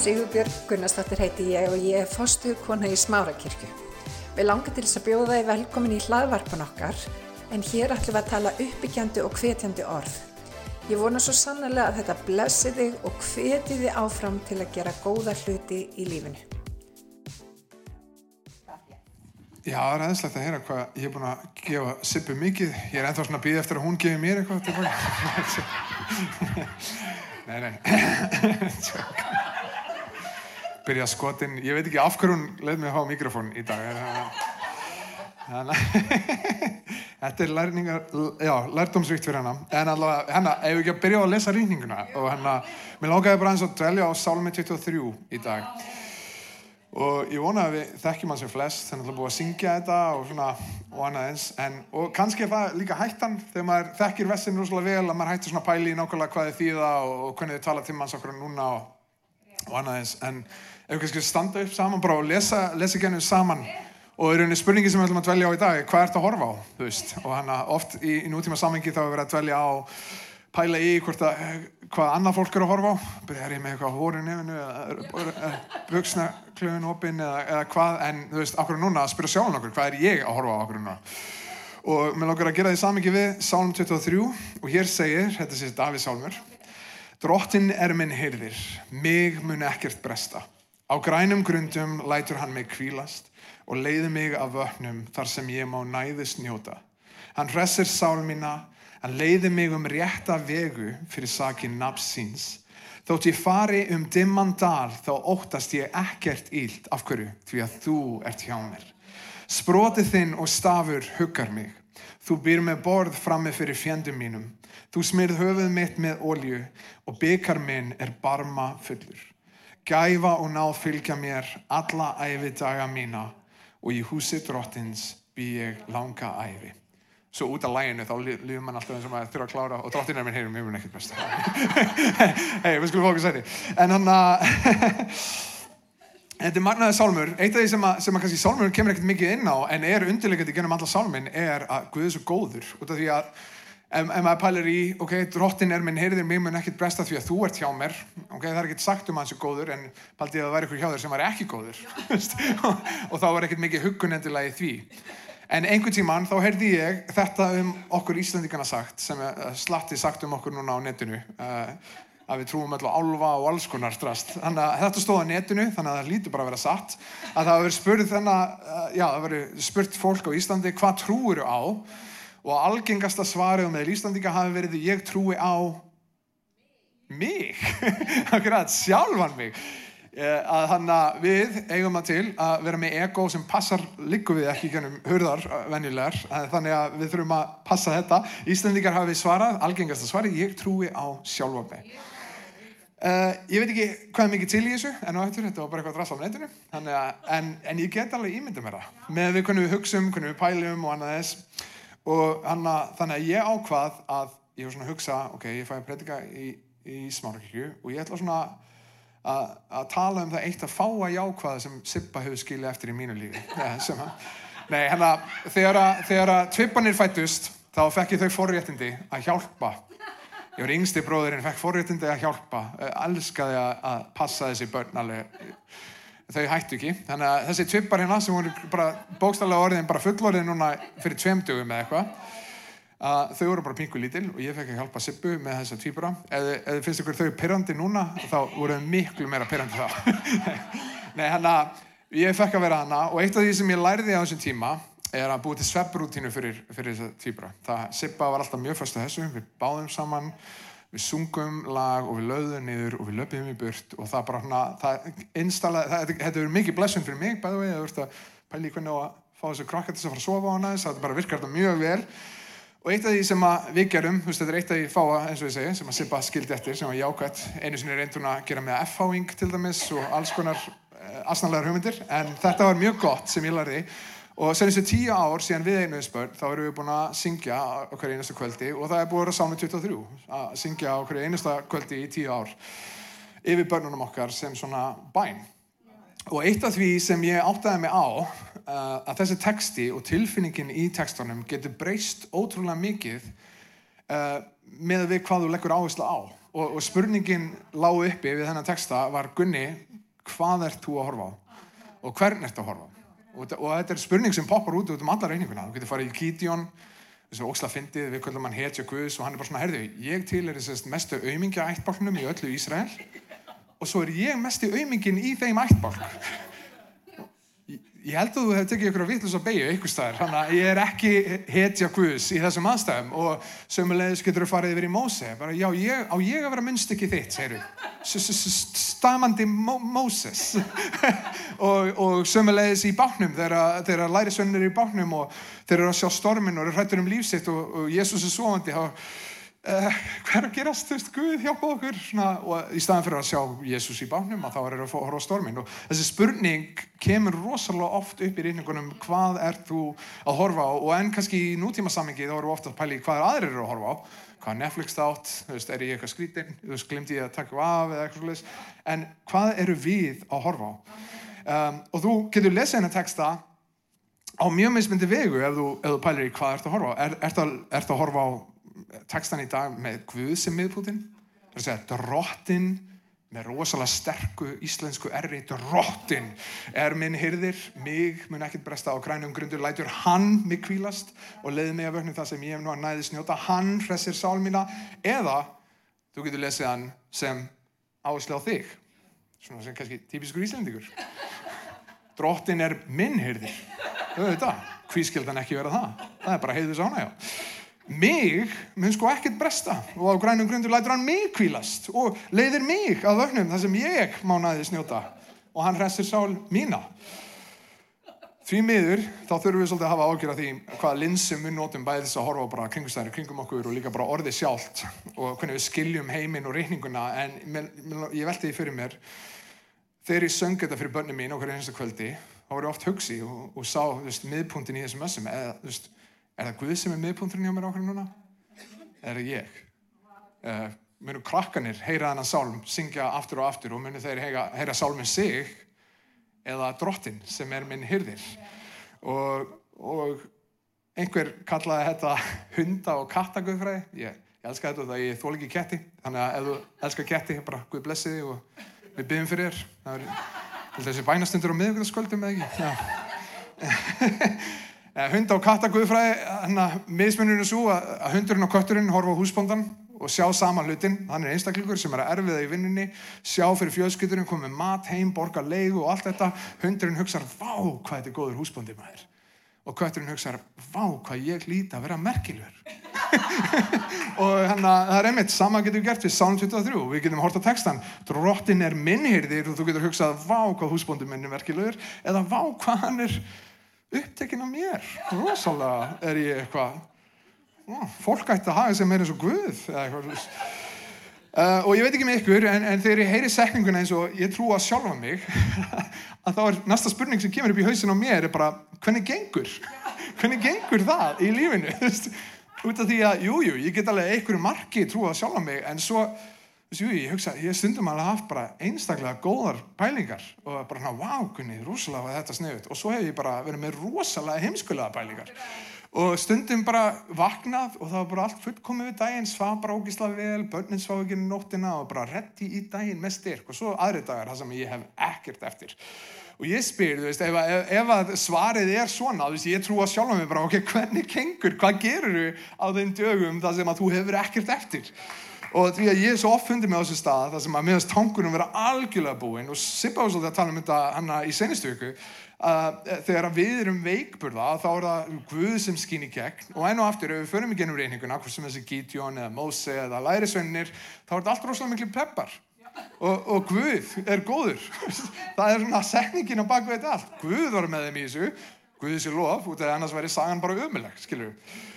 Sigurbjörg Gunnarsdóttir heiti ég og ég er fostu kona í Smárakirkju. Við langar til þess að bjóða þið velkomin í hlaðvarpan okkar en hér ætlum við að tala uppbyggjandi og hvetjandi orð. Ég vona svo sannlega að þetta blessi þig og hveti þið áfram til að gera góða hluti í lífinu. Já, það er aðeinslegt að heyra hvað ég er búin að gefa Sippu mikið. Ég er ennþá svona að býða eftir að hún gefi mér eitthvað nei, nei. Byrja skotin. Ég veit ekki af hverju hún leið mig að hafa mikrofón í dag. Að þetta er lærningar, já, lærdómsvíkt fyrir hennar. En allavega, hennar, ef við ekki að byrja að lesa rýninguna og hennar, mér lókaði bara eins og dvelja á Sálmi 23 í dag og ég vona að við þekkjum hann sem flest þannig að búið að syngja þetta og svona og annað eins en, og kannski er það líka hættan þegar maður þekkir vessin rúslega vel að maður hættir svona pæli í nákvæmlega hvað þið þýða og, og hvernig þið tala til manns okkur núna og, og annað eins en ef við kannski standa upp saman bara og lesa, lesa gennum saman. Og í rauninni spurningi sem við ætlum að dvelja á í dag hvað ert að horfa á, þú veist? Og hann að oft í, í nútíma samengi þá er verið að dvelja á pæla í hvort að hvað annað fólk eru að horfa á. Er ég með eitthvað hóru nefnu eða buksna klöfun opinn eða, eða hvað, en þú veist, okkur núna? Að spyrja sjálf okkur, hvað er ég að horfa á okkur núna? Og mér lókar að gera því samingi við Sálm 23 og hér segir, þetta sé Davíð Sálmur Drottin er minn heyrðir mig mun ekkert bresta á grænum grundum lætur hann mig kvílast og leiði mig af vöknum þar sem ég má næðist njóta hann hressir sál mína Hann leiði mig um rétta vegu fyrir sakin nafs síns. Þótt ég fari um dimman dal þá óttast ég ekkert ílt af hverju því að þú ert hjá mér. Sprótið þinn og stafur huggar mig. Þú byr með borð frammi fyrir fjendum mínum. Þú smyrð höfuð mitt með olju og byggar minn er barma fullur. Gæfa og náð fylgja mér alla æfi daga mína. Og í húsi drottins bý ég langa æfi svo út af læginu þá líður mann alltaf eins og maður þurfa að klára og drottin er minn heyrum, ég mun ekkert best hei, við skulum fókast þetta en hann að þetta er magnaðið sálmur. Eitt af því sem að, sem að kannski sálmur kemur ekkert mikið inn á en er undirleikandi gennum alla sálmin er að Guð er svo góður. Út af því að ef, maður pælir í, ok, drottin er minn heyrðir mig mun ekkert bresta því að þú ert hjá mér. Ok, það er ekkert sagt um hans er góður en paldi að það væri ykkur hjá þér sem var ekki góður. Og þá var ekkert mikið huggun endilega í því. En einhvern tíman þá heyrði ég þetta um okkur Íslandíkana sagt, sem slatti sagt um okkur núna á netinu, uh, að við trúum alltaf álva og alls konar strast. Þannig að þetta stóð á netinu, þannig að það lítur bara að vera satt, að það hafi verið spurt uh, verið spurt fólk á Íslandi hvað trúur á og algengasta svarið með Íslandíka hafi verið ég trúi á mig, akkurat sjálfan mig. Eh, að hann að við eigum að til að vera með ego sem passar líku við ekki gennum hurðar eh, venjulegar, eh, þannig að við þurfum að passa þetta. Íslandingar hafi svarað, algengast að svara, ég trúi á sjálfa mig. Uh, ég veit ekki hvað mikið til í þessu, en á eftir þetta var bara eitthvað drasla á netinu, að, en, en ég get alveg ímynda mér það, með við hvernig við hugsaum, hvernig við pælum og annað þess, og hana, þannig að ég ákvað að ég var svona að hugsa, ok, ég fæ að predika í, í smárakirkju og ég ætla svona að tala um það eitt að fá að jákvæða sem Sippa hefur skilja eftir í mínu lífi. Ja, Nei, hérna þegar, að tvippanir fættust þá fekk ég þau forréttindi að hjálpa. Ég var yngsti bróðurinn fekk forréttindi að hjálpa. Elskaði að passa þessi börn alveg þau hættu ekki. Þannig að þessi tvippar hérna sem voru bara bókstallega orðin bara fullorðin núna fyrir tveimdugum eða eitthvað að þau voru bara pingu lítil og ég fekk að hjálpa Sippu með þessa týpura eða þið finnst ykkur þau perrandi núna þá voru þau miklu meira perrandi þá. Nei, hann að ég fekk að vera hana og eitt af því sem ég læriði á þessum tíma er að búið til svepprútínu fyrir, fyrir þessa týpura það Sippa var alltaf mjög fyrst að þessu við báðum saman, við sungum lag og við löðum niður og við löpum í burt og það bara hana, það installa, það hefur verið mikið blessun fyrir mig bæðu við, þú veist að pæli hvernig á að fá þessu krakkar til að fara að sofa á hana, það bara virkar þetta mjög vel Og eitt af því sem við gerum, þú veist, þetta er eitt af því fáa, eins og ég segi, sem að Sippa skildi eftir, sem var jákvæmt. Einu sinni reyndun að gera með F-háing til dæmis og alls konar uh, asnallegar hugmyndir, en þetta var mjög gott sem ég lærði. Og sen þessu tíu ár síðan við einu spörn, þá erum við búin að syngja okkur einasta kvöldi og það er búin að vera sámi 23, að syngja okkur einasta kvöldi í tíu ár yfir börnunum okkar sem svona bæn. Og eitt af því sem ég áttaði mig á uh, að þessi texti og tilfinningin í textunum getur breyst ótrúlega mikið uh, með við hvað þú leggur áherslu á og, og spurningin lág uppi við þennan texta var Gunni, hvað ert þú að horfa á? Og hvern ert að horfa á? Og, og þetta er spurning sem poppar út út um alla reyninguna. Þú getur farið í Gideon, þessu óksla fyndið, við kvöldum hann hetja Guðs og hann er bara svona, herðu, ég til er þessast mestu aumingja ættbálknum í öllu Ísrael og svo er ég mesti aumingin í þeim ættbálk. Ég- held að þú hefði tekið ykkur að vitlis að beigja ykkur staðar, þannig að ég er ekki hetja Guðs í þessum aðstæðum og sömulegis getur þú farið yfir í Móse, bara já, ég, á ég að vera munnstykki þitt, segir stamandi Mó Móses. Og, og sömulegis í bátnum þegar, er í bátnum og þeir eru að sjá stormin og eru hrættur um lífsitt og, og Jésús er svoandi og uh, hvað er að gerast, þú veist, Guð hjálpa okkur svona, og í staðan fyrir að sjá Jésús í bánum að þá er það að horfa á stormin og þessi spurning kemur rosalega oft upp í reyningunum hvað ert þú að horfa á? Og en kannski í nútíma sammingi þá erum við ofta að pæla í hvað aðrir eru að horfa á. Hvað Netflix þátt, þú veist, er ég eitthvað skrítin þú veist, glimti ég að taka af eða eitthvað svoleiðis. en hvað eru við að horfa á? Um, og þú getur lesið hennar texta á mjög mismyndi vegu ef þú, ef þú pælir í hvað ert að horfa á. Er, ert, að, ert að horfa á textan í dag með Guð sem miðpútin það er að segja drottin með rosalega sterku íslensku erri drottin er minn hyrðir mig mun ekkert bresta á grænum grundur lætur hann mig kvílast og leiði mig að vöknu það sem ég hef nú að næði snjóta hann hressir sál mína. Eða þú getur lesið hann sem áherslu á þig svona sem kannski típiskur íslendingur. Drottin er minn hyrðir auðvitað, hví skildan ekki vera það? Það er bara heiðu sána já mig mun sko ekkert bresta og á grænum grundur lætur hann mig kvílast og leiðir mig að vögnum þar sem ég má næði snjóta og hann hressir sál mína. Því miður þá þurfum við svolítið að hafa ágjör af því hvaða linsum við notum bæði þess að horfa bara kringumstæðir kringum okkur og líka bara orðið sjálft og hvernig við skiljum heiminn og reikninguna. En ég velti því fyrir mér þegar ég söng þetta fyrir börnum mín okkur einasta kvöldi þá var ég oft hugsi og, og sá miðpuntin í þessum össum eða, þú veist, er það Guð sem er miðpuntin hjá mér okkur núna? er það ég? Uh, munu krakkanir heyra þennan sálm syngja aftur og aftur og munu þeir heyra, heyra sálmin sig eða drottin sem er minn hyrðir og, og einhver kallaði þetta hunda og kattaguðfræði ég, ég elska þetta það ég þól ekki ketti þannig að ef þú elskar ketti bara Guð blessi þig og við byggjum fyrir þér það er þessi bænastundur á miðvíknaskvöldum eða ekki Já. Eh, hunda og kattaguðfræði hann að mismunurinn er svo að hundurinn og kötturinn horfa á húsbóndan og sjá saman hlutin, hann er einstaklingur sem er að erfiða í vinninni, sjá fyrir fjölskyldurinn komið mat heim, borga leigu og allt þetta. Hundurinn hugsar, vá hvað þetta er góður húsbóndi maður. Og kötturinn hugsar, vá hvað ég hlýta að vera merkilegur. Og hann að það er einmitt sama getur við gert við Sálm 23 við getum hort á textan drottin er minnhyrðir og þú getur hugsað vá hvað húsbóndi upptekinn af mér rosalega er ég eitthvað fólk ætti að hafa sem er eins og Guð Uh, og ég veit ekki með ykkur, en, en þegar ég heyri setninguna eins og ég trú að sjálfa mig að þá er næsta spurning sem kemur upp í hausin á mér er bara, hvernig gengur? hvernig gengur það í lífinu? Út af því að, jújú, jú, ég get alveg einhverju marki trú að sjálfa mig, en svo jú, ég hugsa, ég stundum alveg haft bara einstaklega góðar pælingar og bara hérna, vá, kunni, rosalega var þetta sniðut og svo hef ég bara verið með rosalega heimskulega pælingar og stundum bara vaknað og það var bara allt fullkomið við daginn, svaf bara ógislega vel, börnin svaf ekki um nóttina og bara reddi í daginn með styrk og svo aðri dagar það sem ég hef ekkert eftir. Og ég spyr, þú veist, ef, ef, ef að svarið er svona, þú veist, ég trú að sjálfa mig bara, ok, hvernig kengur, hvað gerur þú á þeim dögum þar sem að þú hefur ekkert eftir? Og því að ég er svo oft fundið með á þessu stað, þar sem að meðast tankunum vera algjörlega búinn og Sippa var svolítið að tala um þetta hana í senustu viku, að þegar að við erum veikburða þá er það Guð sem skýn í gegn. Og enn og aftur ef við förum í gennum reyninguna hvort sem þessi Gideon eða Móse eða lærisvennir þá er þetta allt rosalega miklu peppar. Og, og Guð er góður. Það er svona setningin á baku þetta allt. Guð var með þeim í þessu. Guð sé lof út af annars væri sagan bara ömuleg skilur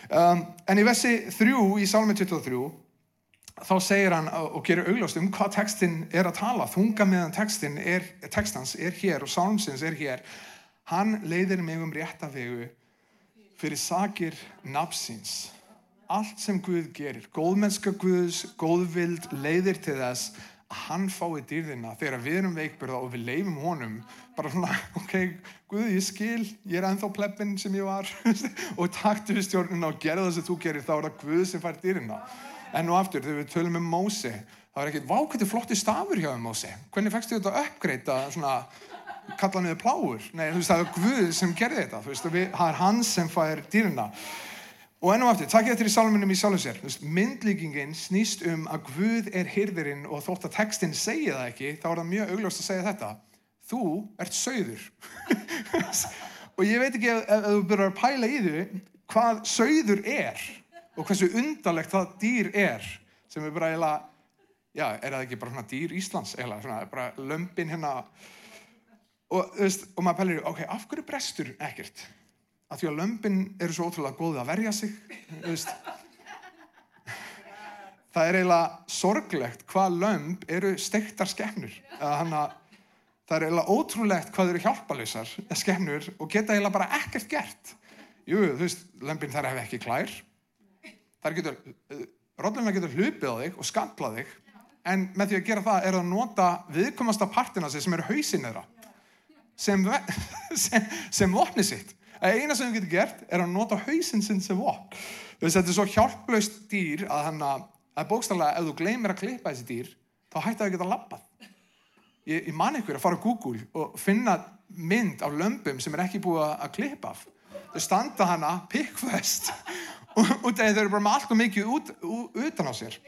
um, en í vessi 3 í Salmi 23 þá segir hann og gerir augljóst um hvað textin er að tala. Þunga meðan textin er, textans er hér og sálmsins er hér. Hann leiðir mig um rétta vegu fyrir sakir nafsins allt sem Guð gerir góðmennska Guðs, góðvild leiðir til þess að hann fái dýrðina þegar við erum veikburða og við leifum honum bara svona, ok, Guð, ég skil ég er ennþá pleppin sem ég var og taktu við stjórnuna og gerða það sem þú gerir þá er það Guð sem fær dýrðina En nú aftur, þegar við tölum um Mósi, það var ekkert, vá, hvernig flotti stafur hjá þeim Mósi? Hvernig fækstu þetta uppgreita, svona, kalla niður pláur? Nei, veist, það er Guð sem gerði þetta, veist, og við, það er hann sem fær dýrina. Og enn og aftur, takk ég þetta í sálminum í sjálfum sér. Veist, myndlíkingin snýst um að Guð er hyrðirinn og þótt að textin segja það ekki, þá er það mjög augljóst að segja þetta. Þú ert söður. og ég veit ekki ef, ef þú byrjar að pæla í því hvað söður er og hversu undarlegt það dýr er sem er bara eiginlega, já, er það ekki bara svona dýr Íslands eiginlega, svona bara lömpin hérna og, veist, og maður pælir, ok, af hverju brestur ekkert? Af því að lömpin eru svo ótrúlega góðið að verja sig, veist. Það er eiginlega sorglegt hvað lömp eru steiktar skemmnur. Það er eiginlega ótrúlegt hvað eru hjálpalösar skemmnur og geta eiginlega bara ekkert gert. Jú, þú veist, lömpin þar hef ekki klær. Það getur, rótluna getur hlupið á þig og skamplað þig, en með því að gera það er að nota viðkomasta partina sig sem eru hausin eðra sem, sem, sem vopni sitt. Það eina sem þú getur gert er að nota hausin sinn sem vopn. Þetta er svo hjálplaust dýr að hann að bókstallega ef þú gleymir að klippa þessi dýr þá hætti það að geta lappað. Ég, ég man ykkur að fara á Google og finna mynd af lömpum sem er ekki búið að klippa af. Þau standa hana pikkfest og þau eru bara með allt og mikið út, utan á sér.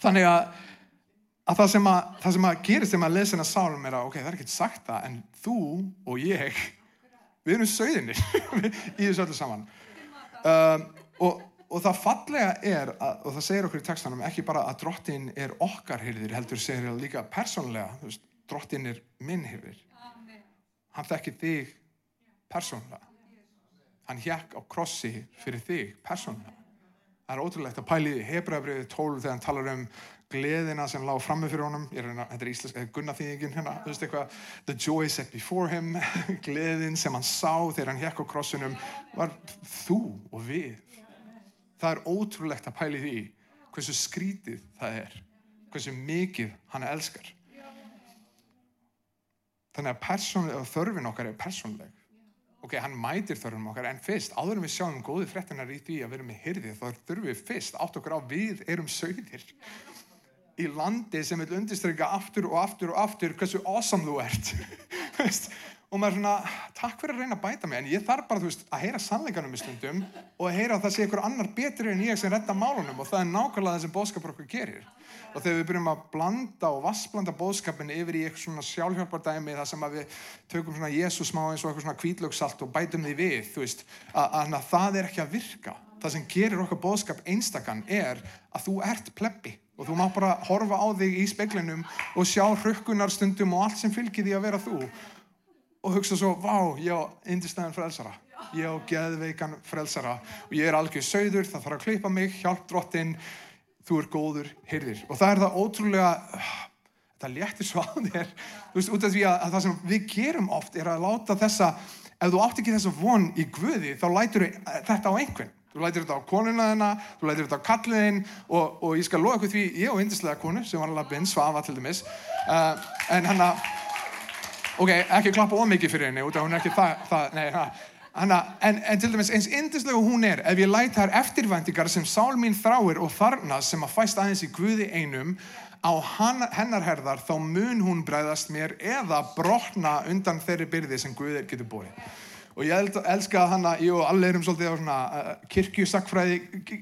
Þannig að að það sem að, það sem að gerist þegar maður lesa hennar sálum er að ok, það er ekkert sagt það en þú og ég við erum sögðinir í þessu öllu saman. Um, og, og það fallega er að, og það segir okkur í textanum ekki bara að drottin er okkar hyrðir heldur segir það líka persónlega drottin er minn hyrðir hann þekkir þig persónlega hann hjekk á krossi fyrir þig persónlega það er ótrúlegt að pæli Hebrabriði 12 þegar hann talar um gleðina sem lág frammi fyrir honum reyna, þetta er íslensk, gunnaþýðingin hérna þú veist eitthvað, the joy set before him gleðin sem hann sá þegar hann hekk á krossunum var þú og við? Það er ótrúlegt að pæli því hversu skrítið það er hversu mikið hann elskar. Þannig að þörfin okkar er persónleg ok, hann mætir þörfum okkar en fyrst, áður en við sjáum góði frettinar í því að vera með hyrði þá þurfum við fyrst átt okkur á við erum sögðir í landi sem vil undirstryka aftur og aftur og aftur hversu awesome þú ert og maður er svona, takk fyrir að reyna að bæta mig. En ég þarf bara, þú veist, að heyra sannleikanum í stundum og að heyra að það sé einhver annar betri en ég sem redda málunum og það er nákvæmlega það sem bóðskapur okkur gerir. Og þegar við byrjum að blanda og vassblanda bóðskapin yfir í eitthvað svona sjálfhjálpardæmi það sem að við tökum svona Jésús má eins og eitthvað svona kvítlöksalt og bætum því við, þú veist, að, að, að það er ekki að virka. Það sem gerir okkar bóðskap einstakann er að þú ert plebbi og þú má bara horfa á þig í speiklinum og sjá hrökkunar stundum og allt sem fylgir því að vera þú og hugsa svo, vá, ég á indistæðan frelsara. Ég á geðveikan frelsara. Og ég er algjör sögður, það þarf að klippa mig hjálp drottin, þú er góður hyrðir og það er það ótrúlega það léttir svo á þér. Þú veist, út af því að, að það sem við gerum oft er að láta þessa ef þú átt ekki þessa von í Guði þá lætur þetta á einhvern. Þú lætir þetta á konuna þenna, þú lætir þetta á kalliðinn og, og ég skal loða eitthvað því ég og indislega konu sem var alveg binn, Svafa til dæmis. Uh, en hann að ok, ekki klappa ómikið fyrir henni út af hún er ekki það, það nei, hana, en, en til dæmis eins indislega hún er ef ég læt þær eftirvæntingar sem sál mín þráir og þarna sem að fæst aðeins í Guði einum á hennar herðar þá mun hún bræðast mér eða brotna undan þeirri byrði sem Guðir getur búið og ég elska hann að ég og allir erum svolítið á svona uh, kirkjusakfræði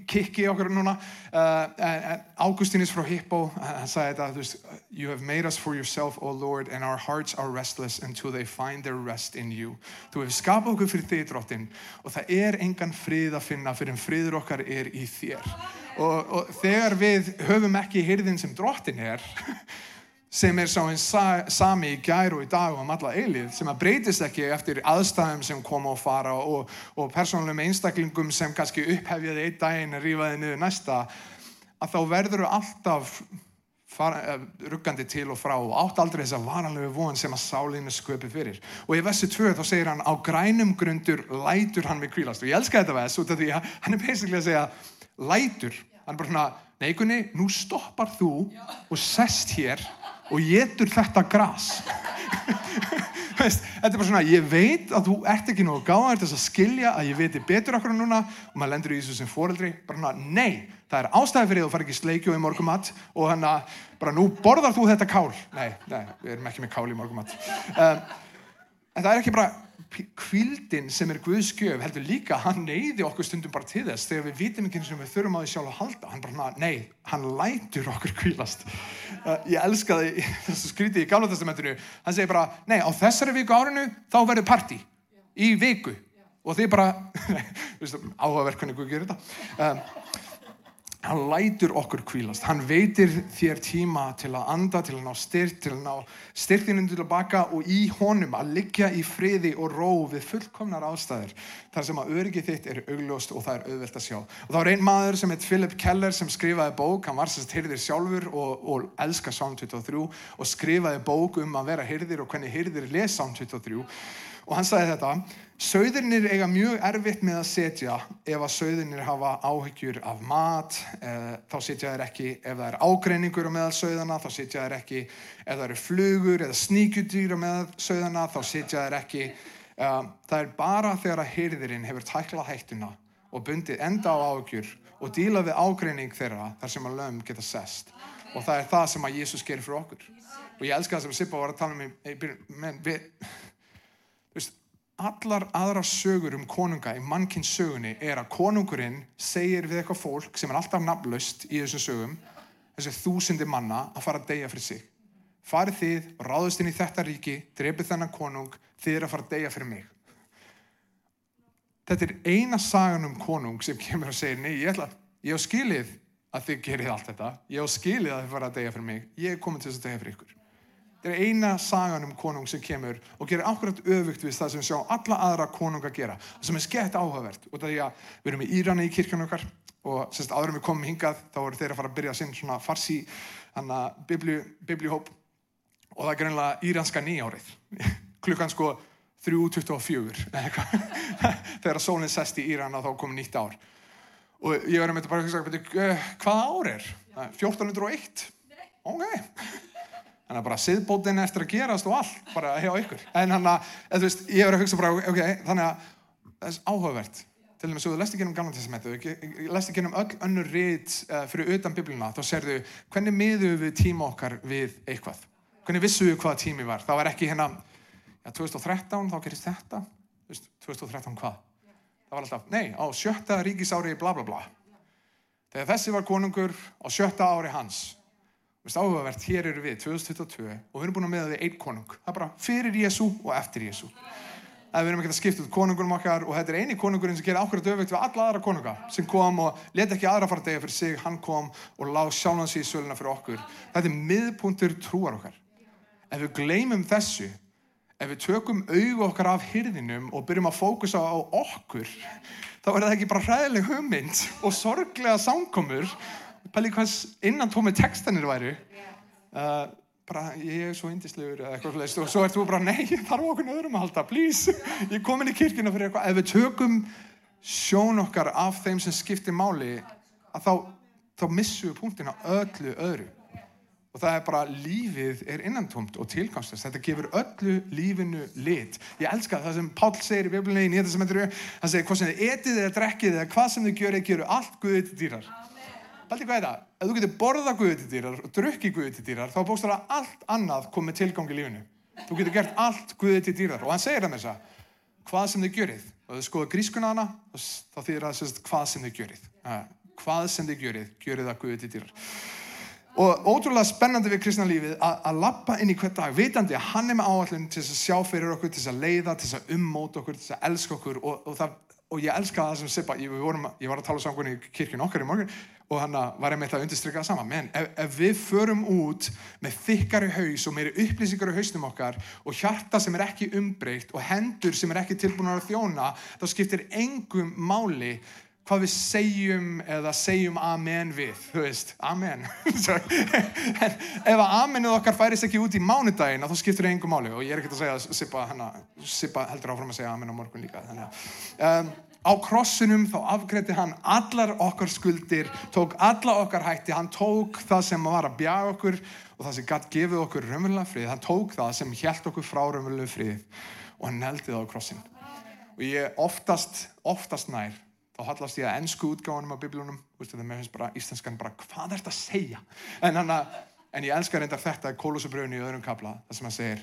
kikki okkur núna. Uh, Ágústínis frá Hippo. Hann sagði þetta þú veist You have made us for yourself, O Lord and our hearts are restless until they find their rest in you. Þú hefur skapað okkur fyrir þig drottin og það er engan frið að finna fyrir en friður okkar er í þér. Og, og þegar við höfum ekki hyrðin sem drottin er sem er sá einn sami í gær og í dag og um alla eilið sem að breytist ekki eftir aðstæðum sem koma og fara og, og persónulegum einstaklingum sem kannski upphefjaði einn daginn og rýfaði niður næsta að þá verður þau alltaf eh, ruggandi til og frá og átt aldrei þess að varanlegu von sem að sálinni sköpi fyrir. Og í vessu 2 þá segir hann á grænum grundur lætur hann mig kvílast og ég elska þetta vess út af því að hann er basically að segja lætur, hann er bara svona neikunni, nú stoppar þú og sest hér og getur þetta gras. Veist, þetta er bara svona, ég veit að þú ert ekki nógu gáðar til þess að skilja að ég veitir betur okkur núna og maður lendur í þessu sem foreldri. Bara svona, nei, það er ástæði fyrir þú far ekki í sleikju í morgumat og þannig að bara nú borðar þú þetta kál. Nei, nei, við erum ekki með kál í morgumat um, en það er ekki bara kvildin sem er Guðs gjöf heldur líka, hann neyði okkur stundum bara til þess þegar við vitum ekki sem við þurfum á því sjálf að halda. Hann bara, nei, hann lætur okkur kvílast uh, ég elska það þessu skrítið í Gamla testamentinu. Hann segir bara, nei, á þessari viku árinu þá verður parti í viku. Og þið bara áhugaverkunni Guð gerir þetta. Um, hann lætur okkur kvílast hann veitir þér tíma til að anda, til að ná styrt til að ná styrtinum til að baka og í honum að liggja í friði og ró við fullkomnar ástæður þar sem að öryggi þitt er augljóst og það er auðvelt að sjá. Og þá er einn maður sem heit Philip Keller sem skrifaði bók, hann var sérst hyrðir sjálfur og, og elska Sám 23 og skrifaði bók um að vera hyrðir og hvernig hyrðir les Sám 23 og hann sagði þetta Sauðirnir eiga mjög erfitt með að setja ef að sauðirnir hafa áhyggjur af mat, eh, þá setja þeir ekki ef það er ágreiningur á meðal sauðana, þá setja þeir ekki ef það eru flugur eða sníkjudýr á meðal sauðana, þá setja þeir ekki. Eh, það er bara þegar að hyrðirinn hefur tæklað hættuna og bundið enda á áhyggjur og díla við ágreining þeirra þar sem að lögum geta sest. Og það er það sem að Jésús gerir fyrir okkur. Og ég elska það sem Sippa var að tala um í byrjun, menn við allar aðra sögur um konunga í mannkynns sögunni er að konungurinn segir við eitthvað fólk sem er alltaf nafnlaust í þessum sögum þessi þúsindi manna að fara að deyja fyrir sig. Farið þið, ráðust inn í þetta ríki drefið þennan konung, þið er að fara að deyja fyrir mig. Þetta er eina sagan um konung sem kemur og segir, nei ég ætla ég á skilið að þið gerir allt þetta. Ég á skilið að þið fara að deyja fyrir mig. Ég er komin til þess að deyja fyrir ykkur er eina sagan um konung sem kemur og gerir akkurat öfugt við það sem sjáum alla aðra konung að gera. Sem er skemmt áhugavert. Og það er að við erum í Írani í kirkjana okkar og sérst áður við komum hingað þá eru þeir að fara að byrja sinn svona farsi biblíuhóp og það er greinlega íranska nýjárið. Klukkan sko 3.24 þegar sólinn sest í Íran og þá komið nýtt ár. Og ég verði með þetta bara að hugsa, hvaða ár er? 1401? Ok þannig að bara siðbótin eftir að gerast og allt bara hjá ykkur. En hann að, þú veist, ég verður að hugsa bara ok, þannig að það er áhugavert. Til dæmis, þú lest ekki um gamla testamentu lest ekki um öll önnur rít uh, fyrir utan biblina, þá serðu hvernig miðum við tíma okkar við eitthvað? Hvernig vissu við hvaða tími var? Það var ekki hérna, já, 2013 þá gerist þetta, þú veist, 2013 hvað? Það var alltaf, nei, á sjötta ríkisári bla bla bla. Þegar þessi var konungur á sjötta ári hans Vist áhugavert, hér eru við 2022 og við erum búin að meða við einn konung. Það er bara fyrir Jésu og eftir Jésu. Það við erum ekki að skipta út konungunum okkar og þetta er eini konungurinn sem gerir ákveðat öfugt við alla aðra konunga sem kom og leta ekki aðra fara degja fyrir sig, hann kom og lág sjálfansi í söluna fyrir okkur. Þetta er miðpuntur trúar okkar. Ef við gleymum þessu, ef við tökum auðu okkar af hyrðinum og byrjum að fókusa á okkur, þá er það ekki bara hræðileg hugmynd og sorglega sánkomur pæli hvað innan tómið textanir væri uh, bara ég er svo indislegur eða eitthvað slúst og svo ert þú bara nei, þarf okkur öðrum að halda, please. Ég kom inn í kirkina fyrir eitthvað. Ef við tökum sjón okkar af þeim sem skiptir máli að þá, þá missum við punktin á öllu öðru. Og það er bara lífið er innantomt og tilgangslust þetta gefur öllu lífinu lit. Ég elska það sem Pál segir í Biblíunni í nýjata sem þetta eru, hann segir hvað sem þið etið eða drekkið eða hvað sem þið gjöru, gjöru allt guðið til dýrar Baldi hvað er það? Ef þú getur borða guðutidýrar og drukki guðutidýrar þá bókst það allt annað komið tilgang í lífinu. Þú getur gert allt guðutidýrar og hann segir það með þess að hvað sem þið gjörið. Og þú skoða grískuna hana þá þýðir það að hvað sem þið gjörið. Hvað sem þið gjörið, gjörið það guðutidýrar. Og ótrúlega spennandi við kristna lífið að lappa inn í hvert dag, vitandi að hann er með áallin til að sjá fyrir okkur, til að leiða, til að ummóta okkur, til að elska okkur og, og, það, og ég elska það sem Sippa, ég, ég var að tala saman í kirkun okkar í morgun og hann var einmitt að undirstryka það sama. Menn ef, ef við förum út með þykkari haus og meiri upplýsingar á hausnum okkar og hjarta sem er ekki umbreykt og hendur sem er ekki tilbúin að þjóna þá skiptir engum máli hvað við segjum eða segjum amen við, þú veist, amen. En ef að amenuð okkar færist ekki út í mánudagin þá skiptir það engum máli. Og ég er ekkert að segja að Sippa, hana, Sippa heldur áfram að segja amen á morgun líka þannig að um, á krossinum þá afgreiti hann allar okkar skuldir, tók alla okkar hætti, hann tók það sem var að bjaga okkur og það sem gætt gefið okkur raunverulega frið, hann tók það sem hjælt okkur frá raunverulega frið og hann neldi það á krossin. Og ég oftast, oftast nær, þá hallast ég að ennsku útgáðanum á biblunum, það, mér finnst bara íslenskan bara, hvað er þetta að segja? En, hana, en ég elskar reyndar þetta kólusabröðinu í öðrum kabla, það sem hann segir,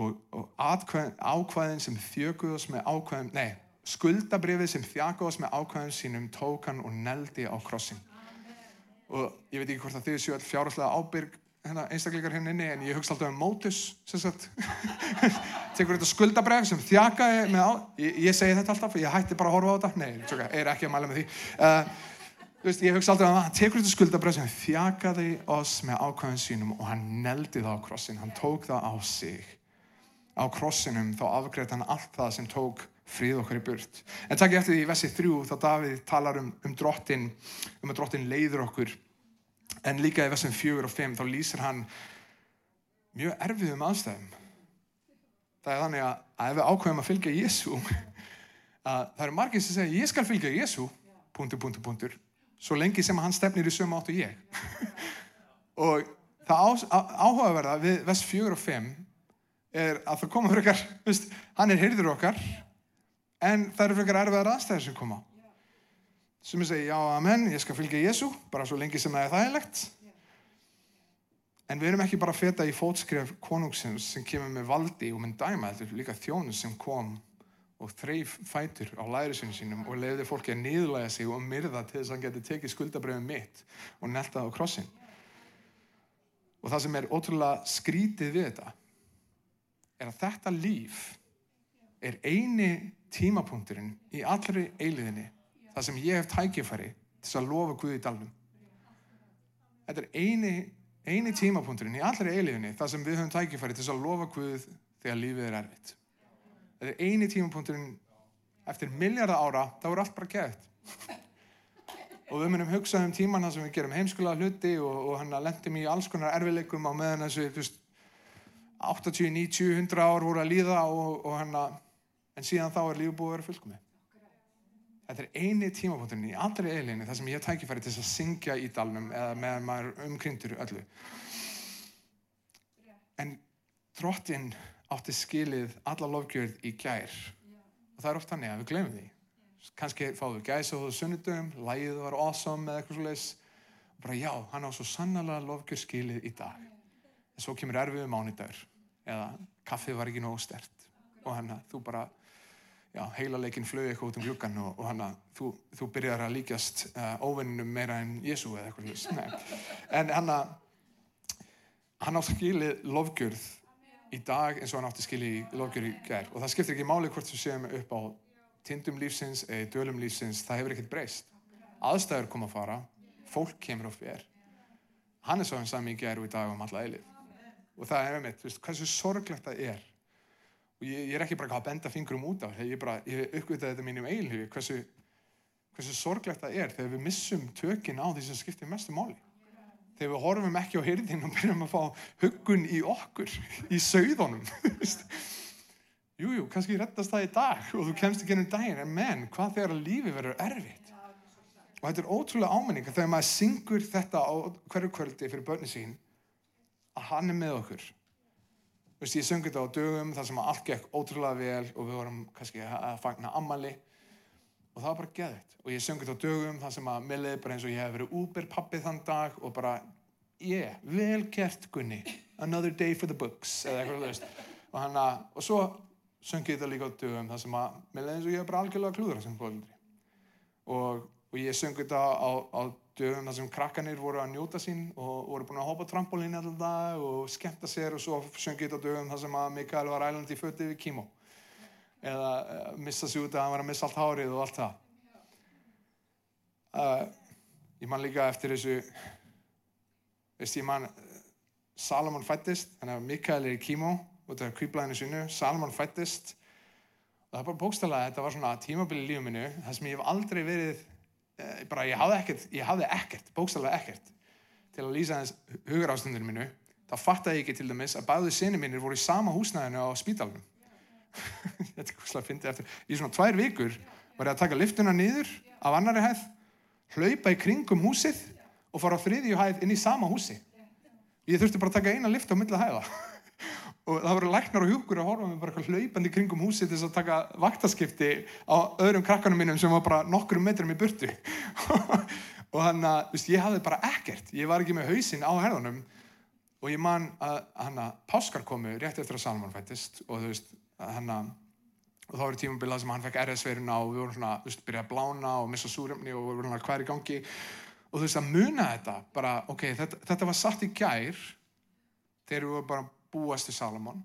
og, og atkvæðin, ákvæðin sem þjöguðs með ákvæðin, nei, skuldabrifið sem þjaguðs með ákvæðin sínum tók hann og neldi á krossin. Og ég veit ekki hvort að þið séu all fjárháslega ábyrg hérna, einstakleikar hérna inni en ég hugsa alltaf um mótus tekur þetta skuldabref sem þjakaði með á ég, ég segi þetta alltaf, ég hætti bara að horfa á þetta. Nei, tjóka, er ekki að mæla með því. Uh, veist, ég hugsa alltaf um að hann tekur þetta skuldabref sem þjakaði oss með ákvæðin sínum og hann neldi það á krossin. Hann tók það á sig. Á krossinum þá afgreitt hann allt það sem tók frið okkar í burt. En takk ég eftir því í vessi þrjú þá Davíð talar um, um drottin um að drottin leiður okkur en líka í versum fjögur og fimm þá lýsir hann mjög erfiðum aðstæðum. Það er þannig að, að ef við ákveðum að fylgja Jésu að það eru margir sem segja ég skal fylgja Jésu punktur, punktur, punktur svo lengi sem hann stefnir í sömu áttu ég. Og það áhugaverða við vers fjögur og fimm er að það koma fyrir okkar hann er hyrður okkar en það eru fyrir okkar erfiðar aðstæðir sem koma sem ég segi, já, amen, ég skal fylgja Jésu, bara svo lengi sem það er þægilegt. En við erum ekki bara feta í fótskref konungsins sem kemur með valdi og með dæma, þetta er líka þjónu sem kom og þreif fætur á lærisinu sínum og leiði fólki að niðurlæga sig og myrða til þess að hann geti tekið skuldabröðum mitt og neltað á krossin. Og það sem er ótrúlega skrítið við þetta er að þetta líf er eini tímapunkturinn í allri eiliðinni það sem ég hef tækifæri til að lofa Guði í dalnum. Þetta er eini, eini tímapunkturinn í allri eiliðinni það sem við höfum tækifæri til að lofa Guð þegar lífið er erfitt. Þetta er eini tímapunkturinn eftir miljardar ára, það voru allt bara gætt. Og við munum hugsa um tíman sem við gerum heimskulega hluti og, og hann lendum í alls konar erfileikum á meðan þessu veist, 80, 90, 100 ár voru að líða og, og hann en síðan þá er lífið búið að vera fullkomið. Þetta er eini tímapunkturinn í allri eiginleginni þar sem ég tækifæri til að syngja í dalnum eða meðan maður umkringtur öllu. En þróttinn átti skilið alla lofgjörð í gær. Og það er oft hannig að við glemum því. Kanski við gæsa á þessu sunnudum, lægið var awesome eða eitthvað slúleis og bara já, hann á svo sannlega lofgjörð skilið í dag. En svo kemur erfiðu mánudagur eða kaffið var ekki nógu stert og hann að þú bara já, heila leikin flög eitthvað út um glukkan og, og hann að þú, þú byrjar að líkjast uh, óvinnum meira en Jésu eða eitthvað slús. En hann að hann átti skilið lofgjörð í dag eins og hann átti skilið lofgjörð í gerð og það skiptir ekki máli hvort þú séum upp á tindum lífsins eða dölum lífsins, það hefur ekkert breyst. Aðstæður koma að fara, fólk kemur á fér. Hann er svo hann sami í gerð og í dag um alla eilið. Og það er með mitt, hversu sorglegt það er og ég, ég er ekki bara að benda fingrum út á ég, bara, ég uppgötaði þetta mínum eiginlífi hversu, hversu sorglegt það er þegar við missum tökin á því sem skiptir mestu máli. Þegar við horfum ekki á hyrðin og byrjum að fá huggun í okkur í sögðunum jújú, kannski rettast það í dag og þú kemst ekki ennum daginn en menn, hvað þegar lífi verður erfitt? Og þetta er ótrúlega ámenning þegar maður syngur þetta á hverju kvöldi fyrir börni sín að hann er með okkur Veist, ég söngi þetta á dögum þar sem allt gekk ótrúlega vel og við vorum kannski að fagna ammali og það var bara geðvitt og ég söngi þetta á dögum þar sem að milliði bara eins og ég hef verið úber pappið þann dag og bara yeah, vel gert Gunni. Another day for the books eða eitthvað veist. Og, hana, og svo söngi þetta líka á dögum þar sem að milliði eins og ég hef bara algjörlega bólindri og, og ég söngi þetta á, á dögum þar sem krakkanir voru að njóta sín og voru búin að hoppa trampolín alltaf dag og skemmta sér og svo söngið þetta dögum þar sem að Mikael var ælandi í fötti við kímó eða uh, missa sig út að hann var að missa allt hárið og allt það. Uh, ég man líka eftir þessu veist ég man Salomon fættist þannig að Mikael er í kímó út af kvíblæðinu sinu Salomon fættist og það er bara bókstala þetta var svona tímabili í lífið minu þar sem ég hef aldrei verið Eh, bara ég hafði ekkert, ég hafði ekkert, bókstallega ekkert til að lýsa þess hugur ástundur minu, þá fattaði ég ekki til dæmis að bæðu sinni mínir voru í sama húsnæðinu á spítalunum. Þetta er hvað að finna eftir. Í svona tvær vikur var ég að taka liftuna niður af annari hæð, hlaupa í kringum húsið og fara á þriðju hæð inn í sama húsi. Ég þurfti bara að taka eina lift á milla hæða. og það voru læknar og hjúkur að horfa með bara hlaupandi kringum húsið til þess að taka vaktaskipti á öðrum krakkanum mínum sem var bara nokkrum metrum í burtu. og hann að, ég hafði bara ekkert. Ég var ekki með hausinn á herðunum og ég man að hann að Páskar komu rétt eftir að Salman fættist og þú veist, hann að og þá eru tímabilað sem hann fekk RS-veirina og við vorum svona, þú veist, byrjað að blána og missa súröfni og við vorum svona hver í gangi og þú veist, að muna þetta bara, ok, þetta, þetta var satt í gær þegar við vorum bara búast til Salomon.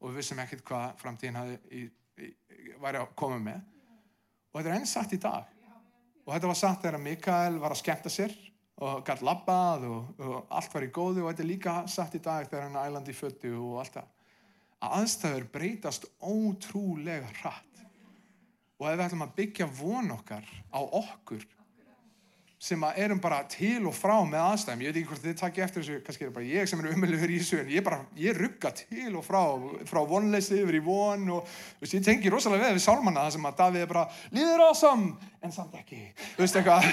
Og við vissum ekkert hvað framtíðin í, í, væri að koma með. Og þetta er enn satt í dag. Og þetta var satt þegar Mikael var að skemmta sér og gætt labbað og, og allt var í góðu. Og þetta er líka satt í dag þegar hann ælandi föttu og allt það. Að aðstæður breytast ótrúlega hratt. Og ef við ætlum að byggja von okkar á okkur sem að erum bara til og frá með aðstæðum, ég veit ekki hvort þið takki eftir þessu kannski er það bara ég sem er umöluður í þessu en ég bara, ég rugga til og frá frá vonleysi yfir í von og veist, ég tengi rosalega við við sálmanna það sem að Davíð er bara, líður ásam en samt ekki, þú veist eitthvað.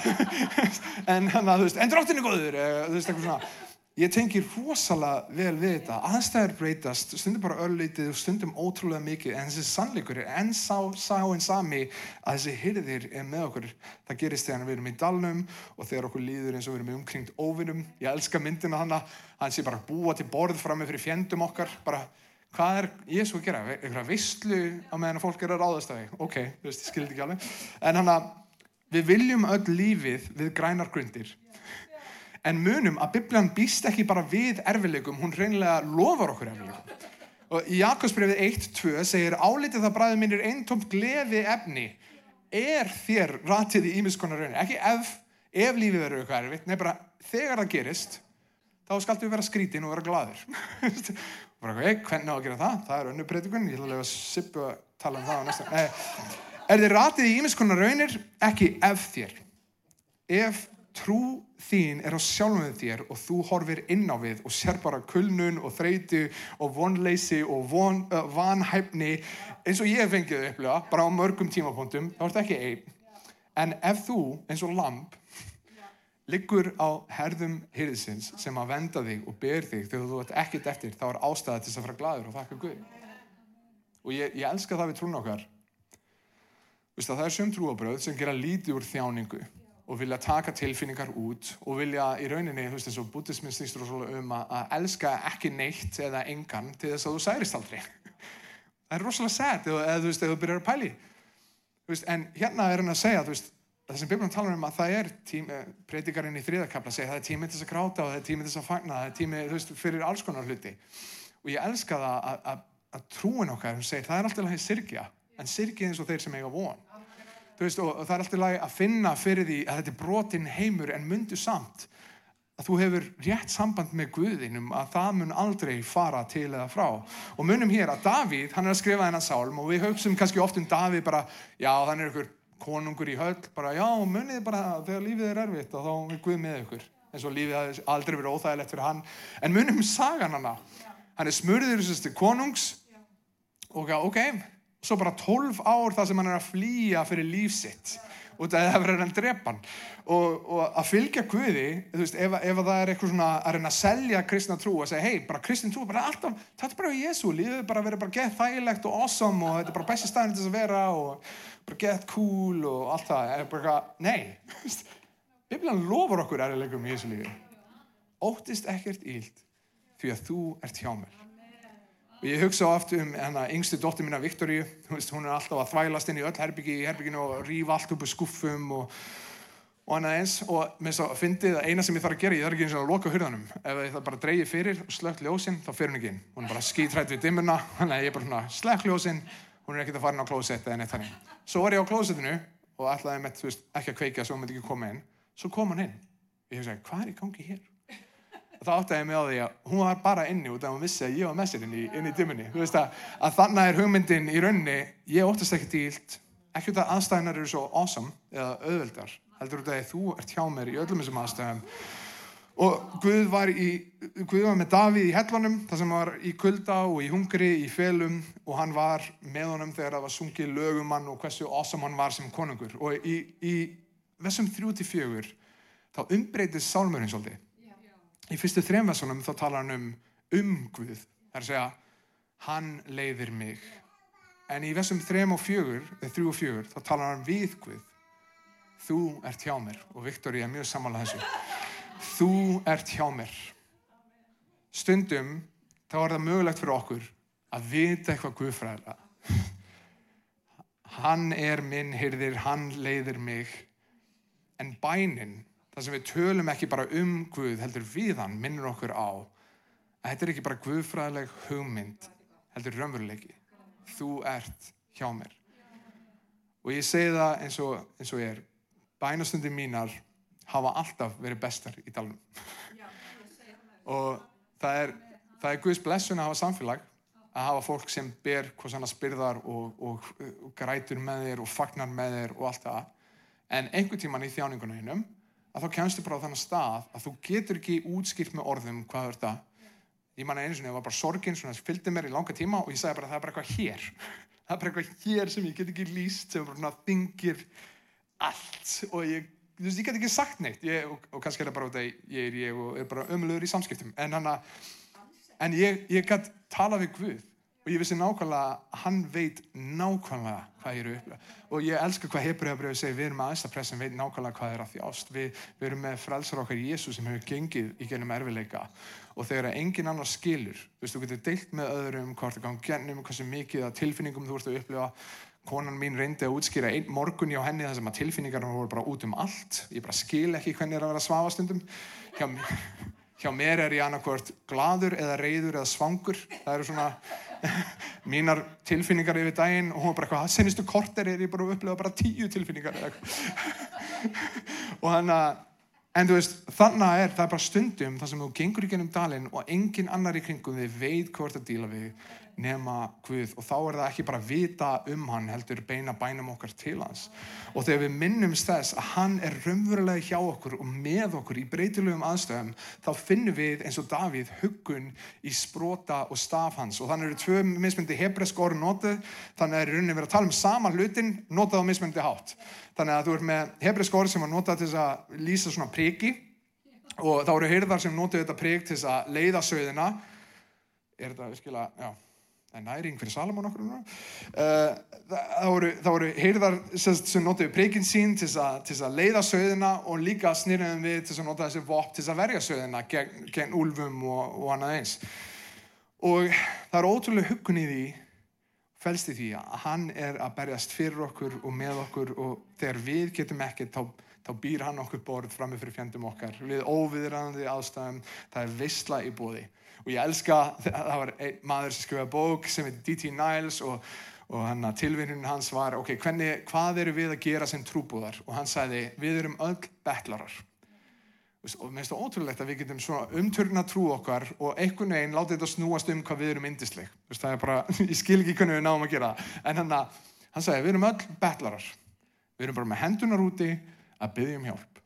En hann að, þú veist, en dráttinu góður þú veist eitthvað svona Ég tengir rosalega vel við þetta. Aðstæður breytast, stundum bara örlítið og stundum ótrúlega mikið en þessi sannleikur er enn sá, sá en sami að þessi hyrðir er með okkur. Það gerist þegar við erum í dalnum og þegar okkur líður eins og við erum umkringt óvinnum. Ég elska myndina hana, hann sé bara búa til borð fram með fyrir fjendum okkar. Bara, hvað er Jésu að gera? Eitthvað visslu á meðan fólk er að ráðast af því. Ok, þú veist, ég skildi ekki alveg. En hann að við viljum öll lífið við grænar grundir en munum að Biblian býst ekki bara við erfileikum, hún reynilega lofar okkur erfileikum. Og í Jakobsbrefið 1.2 segir álitið það bræðið minnir eintomt gleði efni er þér ratið í ímiðskonar raunir. Ekki ef, ef lífið verður eitthvað erfitt, nei bara þegar það gerist, þá skaltu við vera skrítin og vera gladur. bara ok, hvernig á að gera það? Það er önnu breytikun, ég ætla að lega að sippu að tala um það á næsta. Eh, er þið ratið í ímiðskonar raunir? Ekki ef þér. Ef trú þín er á sjálfum þér og þú horfir inn á við og sér bara kulnun og þreyti og vonleysi og von, uh, vanhæfni. Eins og ég fengið upplega bara á mörgum tímapunktum, þá er þetta ekki einn. En ef þú eins og lamp liggur á herðum hyrðisins sem að venda þig og ber þig þegar þú ert ekkit eftir þá er ástæða til þess að fara gladur og þakka Guð og ég, ég elska það við trún okkar. Vist, það er söm trúabröð sem gera lítið úr þjáningu og vilja taka tilfinningar út og vilja í rauninni, þú veist eins og bútismin snýstur um að, elska ekki neitt eða engan til þess að þú særist aldrei. Það er rosalega sad eða þú veist, eða þú byrjar að pæli veist, en hérna er hann að segja veist, það sem Biblum talar um að það er tími, predikarinn í þriðakabla segja það er tímið til þess að gráta og það er tímið til þess að fagna það er tímið, þú veist, fyrir alls konar hluti. Og ég elska það að, að, að trúin okkar, hún segir, það er alltaf veist, og það er alltaf lagi að finna fyrir því að þetta er brotin heimur en myndu samt að þú hefur rétt samband með Guðinum að það mun aldrei fara til eða frá. Og munum hér að Davíð, hann er að skrifa þennan sálm og við höfum kannski oft um Davíð bara, já þannig er ykkur konungur í höll, bara já munið bara þegar lífið er erfitt og þá er Guð með ykkur. Eins og lífið hafi aldrei verið óþægilegt fyrir hann, en munum sagan hana. Hann er smurður konungs. Og já, ok svo bara 12 ár það sem hann er að flýja fyrir lífsitt og það er að drepa hann. Og, og að fylgja Guði veist, ef, ef það er eitthvað svona að reyna að selja kristna trú og segja hei, bara kristin trú bara alltaf, þetta er bara Jésu, lífið bara verið bara gett þægilegt og awesome og þetta er bara besti staðin til þess að vera og bara gett cool og allt það. Er bara, nei Biblian lofur okkur erðilegum í Jésu lífi. Óttist ekkert íld því að þú ert hjá mér og ég hugsa oft um hana yngstu dóttir minna Viktoríu, hún er alltaf að þvælast inn í öll herbyggi í herbygginu og rýfa allt upp á skuffum og, hann aðeins og mér svo fyndið að eina sem ég þarf að gera, ég þarf ekki eins og að loka hurðanum. Ef ég það bara dreyji fyrir og slögt ljósinn þá fyrir hún ekki inn, hún er bara skítrætt við að ég er bara svona slögt ljósinn hún er ekkert að fara inn á klósett eða neitt þannig. Svo var ég á klósettinu og veist, ekki að kveika svo hún myndi ekki koma inn. Svo kom hann inn, ég segið, hvað er í gangi hér? Þá áttaði ég mig á því að hún var bara inni út af að hún vissi að ég var með sér inn í, inn í dimmunni þú veist að, að þannig er hugmyndin í raunni ég óttast ekki dílt ekki út af aðstæðinar eru svo awesome eða auðveldar heldur út af að þú ert hjá mér í öllum þessum aðstæðum. Og Guð var, í, Guð var með Davíð í hellunum það sem var í kulda og í hungri í felum og hann var með honum þegar það var sungið lögumann og hversu awesome hann var sem konungur. Og í, í þessum 3-4 þá umbreytist sálmurinn svolítið í fyrstu þrem versunum þá talar hann um um Guð. Það er að segja hann leiðir mig. En í þessum þrem og fjögur eða þrjú og fjögur þá talar hann við Guð. Þú ert hjá mér. Og Viktor ég er mjög samanlega þessu. Þú ert hjá mér. Stundum þá er það mögulegt fyrir okkur að vita eitthvað guðfræðilega. Hann er minn hyrðir, hann leiðir mig. En bænin það sem við tölum ekki bara um Guð heldur við hann, minnur okkur á að þetta er ekki bara guðfræðileg hugmynd, heldur raunveruleiki þú ert hjá mér og ég segi það eins og, eins og ég er bænastundi mínar hafa alltaf verið bestar í dalunum. og það er, það er Guðs blessun að hafa samfélag, að hafa fólk sem ber hvað svona spyrðar og, og, og grætur með þér og fagnar með þér og allt það. En einhver tíman í þjáningunum einum, að þá kemstu bara á þannig stað að þú getur ekki útskilt með orðum hvað er það. Ég manna einu svona, það var bara sorgin sem fylgdi mér í langa tíma og ég sagði bara það er bara eitthvað hér. Það er bara eitthvað hér sem ég get ekki líst, sem bara þingir allt og ég þú veist, ég get ekki sagt neitt ég, og, og kannski er það bara út að ég er ég og er bara ömulegur í samskiptum en, hana, en ég, ég gætt tala við Guð og ég vissi nákvæmlega hann veit nákvæmlega hvað ég eru upplega og ég elska hvað Hebreabrið segir við erum aðeins að pressa veit nákvæmlega hvað er að þjást. Við, við erum með frelsar okkar Jésu sem hefur gengið í genum erfileika og þegar engin annar skilur þú veist, þú getur deilt með öðrum hvort það gangi gennum, hversu mikið að tilfinningum þú ert að upplega konan mín reyndi að útskýra einn morgun hjá henni þar sem að tilfinningarna voru bara út um allt. Ég bara skil ekki hvernig er að vera svafastundum hjá, hjá mér er ég annarkvört gladur eða reyður eða svangur. Það eru svona mínar tilfinningar yfir daginn og hún var bara eitthvað, senustu korter er ég bara að upplega bara tíu tilfinningar og hann að En þú veist, þannig er það bara stundum þar sem þú gengur í gennum dalinn og engin annar í kringum þið veit hvort að díla við nema Guð. Og þá er það ekki bara að vita um hann heldur beina bænum okkar til hans. Og þegar við minnumst þess að hann er raunverulega hjá okkur og með okkur í breytilegum aðstöðum þá finnum við eins og Davíð huggun í sprota og staf hans. Og þannig eru tvö mismyndi hebresk orð notið þannig er rauninni verið að tala um sama hlutin notað á mismyndi hátt. Þannig að þú er með hebresk orð sem var notað til að lýsa svona priki og þá eru hyrðar sem notið þetta prik til að leiða söðina er þetta virkilega, já það er næring fyrir Salamón okkur uh, það voru, voru heyrðar sem notaði preikinn sín til að leiða söðina og líka snýrðum við til að nota þessi vop til að verja söðina gegn, gegn úlfum og, og annað eins. Og það er ótrúlega huggun í því fælst í því að hann er að berjast fyrir okkur og með okkur og þegar við getum ekkert þá, þá býr hann okkur borð frammi fyrir fjandum okkar við óviðræðandi ástæðum það er vissla í bóði og ég elska, það var maður sem skrifaði bók sem heitir D.T. Niles og, og hann tilvinnin hans var ok, hvernig, hvað eru við að gera sem trúbúðar og hann sagði, við erum öll betlarar og mér finnst það ótrúlegt að við getum svona umturna trú okkar og einhvern veginn látið þetta snúast um hvað við erum indisleg það er bara, ég skil ekki hvernig við náum að gera. En hann hann sagði, við erum öll betlarar við erum bara með hendunar úti að byggja um hjálp.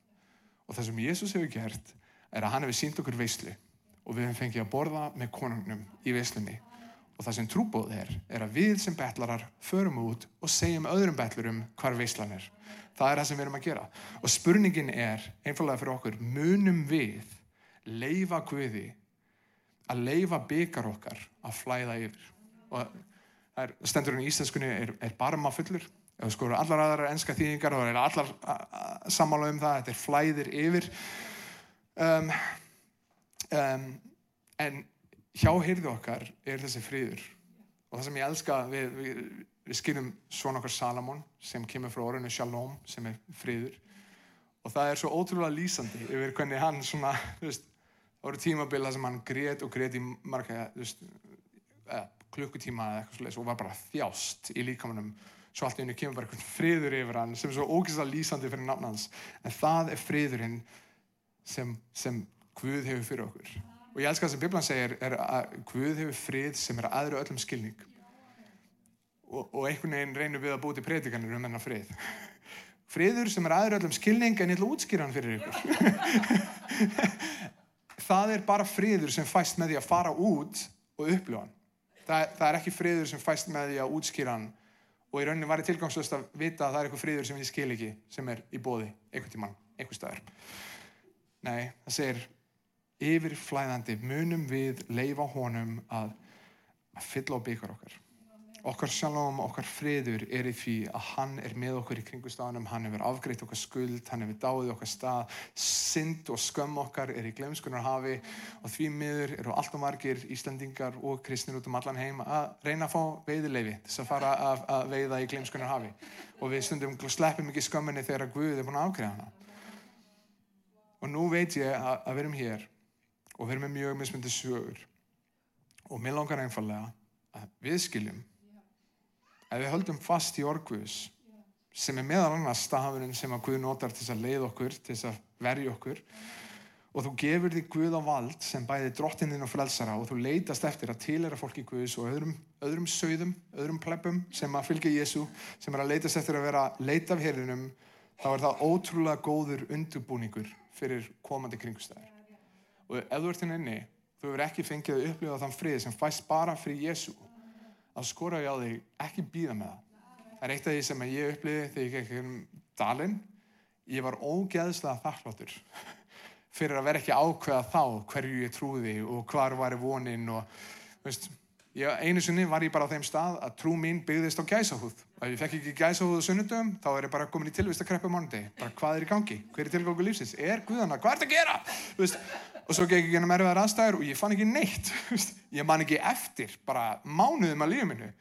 Og það sem Jésús hefur gert er að hann hefur sínt okkur veisli og við hefum fengið að borða með konungnum í veslunni og það sem trúbóð er, er að við sem betlarar förum út og segjum öðrum betlurum hvar veslan er. Það er það sem við erum að gera. Og spurningin er, einfallega fyrir okkur, munum við leifa Guði að leifa byggar okkar að flæða yfir. Og er, stendurinn í íslenskunni er, er barma fullur. Ef við skorum allar aðra ennska þýðingar og það er allar samála um það, þetta er flæðir yfir. Um, um, en hjá heyrðu okkar er þessi friður. Og það sem ég elska við, við, við skynum svona okkar Salamón sem kemur frá orðinu Shalom sem er friður. Og það er svo ótrúlega lýsandi yfir hvernig hann svona veist, það voru tímabila sem hann grét og grét í marga veist, eða, klukkutíma eða eitthvað slúðis og var bara þjást í líkamannum svo allt í henni kemur bara eitthvað friður yfir hann sem er svo ógeðslega lýsandi fyrir nafnans en það er friðurinn sem, sem Guð hefur fyrir okkur. Og ég elskar það sem Biblan segir er að Guð hefur frið sem er aðra öllum skilning. Og, og einhvern veginn reynir við að búti predikanir um þennan frið. Friður sem er aðra öllum skilning en ég ætla að útskýra hann fyrir ykkur. það er bara friður sem fæst með því að fara út og upplifa hann. Það, það er ekki friður sem fæst með því að útskýra hann og í rauninni var ég tilgangslöst að vita að það er eitthvað friður sem ég skil ekki sem er í bóði, einhvern tímann, einhver staðar. Nei, það segir yfirflæðandi munum við leifa honum að, að fylla á byggar okkar. Okkar sjálfum, okkar friður er í því að hann er með okkur í kringustafanum, hann hefur afgreitt okkar skuld, hann hefur dáið okkar stað, synd og skömm okkar er í glemskunar hafi og því miður eru allt og margir Íslandingar og kristnir út um allan heim að reyna að fá veiðileifi þess að fara að, að veiða í glemskunar hafi og við stundum sleppum ekki skömminni þegar Guð er búin að afgreiða hana. Og nú veit ég að, að við erum hér og við erum með mjög mismyndi sögur og mér langar einfallega að við skiljum ef við höldum fast í orguðus sem er meðal annars stafurinn sem að Guð notar til að leið okkur, til að verja okkur og þú gefur því Guð á vald sem bæði drottininn og frelsara og þú leitast eftir að tilera fólki Guðs og öðrum, öðrum sögðum, öðrum pleppum sem að fylgja Jésu, sem er að leitast eftir að vera leita af hérðinum, þá er það ótrúlega góður undurbúningur fyrir komandi kringustæðir. Og ef þú ert inn inni, þú hefur ekki fengið að upplifa þann frið sem fæst bara fyrir Jésu að skora ég á þig ekki býða með það. Það er eitt af því sem ég uppliði þegar ég gekk um dalinn. Ég var ógeðslega þakkláttur fyrir að vera ekki ákveða þá hverju ég trúði og hvar var vonin og veist, ég, einu sinni var ég bara á þeim stað að trú mín byggðist á gæsahúð. Ef ég fekk ekki gæsahúð á sunnundum þá er ég bara komin í tilvist að kreppu mánundi. Bara hvað er í gangi? Hver er tilgangu lífsins? Er Guðana? Hvað er þetta að gera? Veist, og svo gekk ég gennum erfiðar aðstæður og ég fann ekki neitt ég man ekki eftir bara mánuðum að lífið minnu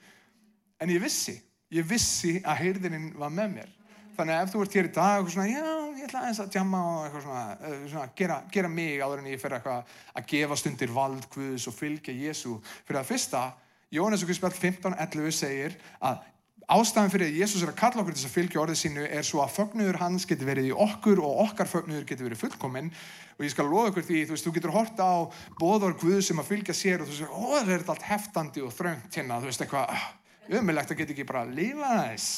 en ég vissi, ég vissi að heyrðininn var með mér þannig að ef þú ert hér í dag og svona, já, ég ætla aðeins að tjama og eitthvað svona, eh, svona gera, gera mig áður en ég fer eitthvað að gefa stundir vald Guðs og fylgja Jésu fyrir að fyrsta, Jónas okkur spjall 15.11 segir að ástæðan fyrir að Jésús er að kalla okkur til þess að fylgja orðið sínu er svo að fögnuður hans getur verið í okkur og okkar fögnuður getur verið fullkominn. Og ég skal loða okkur því, þú veist, þú getur horta á bóðor Guð sem að fylgja sér og þú veist, ó, það er allt heftandi og þröngt hérna, þú veist, eitthvað, umilegt að geta ekki bara að lifa þess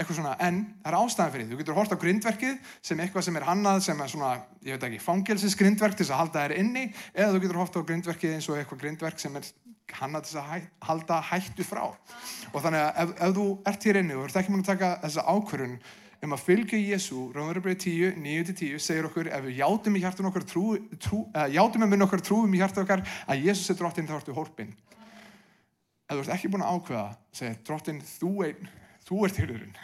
eitthvað svona, en það er ástæðan fyrir því, þú getur horta á grindverkið sem eitthvað sem er hannað sem er svona, ég veit ekki, fangelsisgrindverk til þess að halda þær inni eða þú getur horta á grindverkið eins og eitthvað grindverk sem er hann að þess að hæ, halda hættu frá. Og þannig að ef, ef þú ert hér inni og þú ert ekki mann að taka þessa ákvörun um að fylgja Jésu, Róðurbrið 10, 9-10 segir okkur ef við játum í hjartun okkar trú, trú uh, játum með minn okkar trúum í hjartun okkar að Jésus er drottin þá ertu hólpin ef þú ert ekki búin að ákveða segja drottin þú einn þú ert hyrðurinn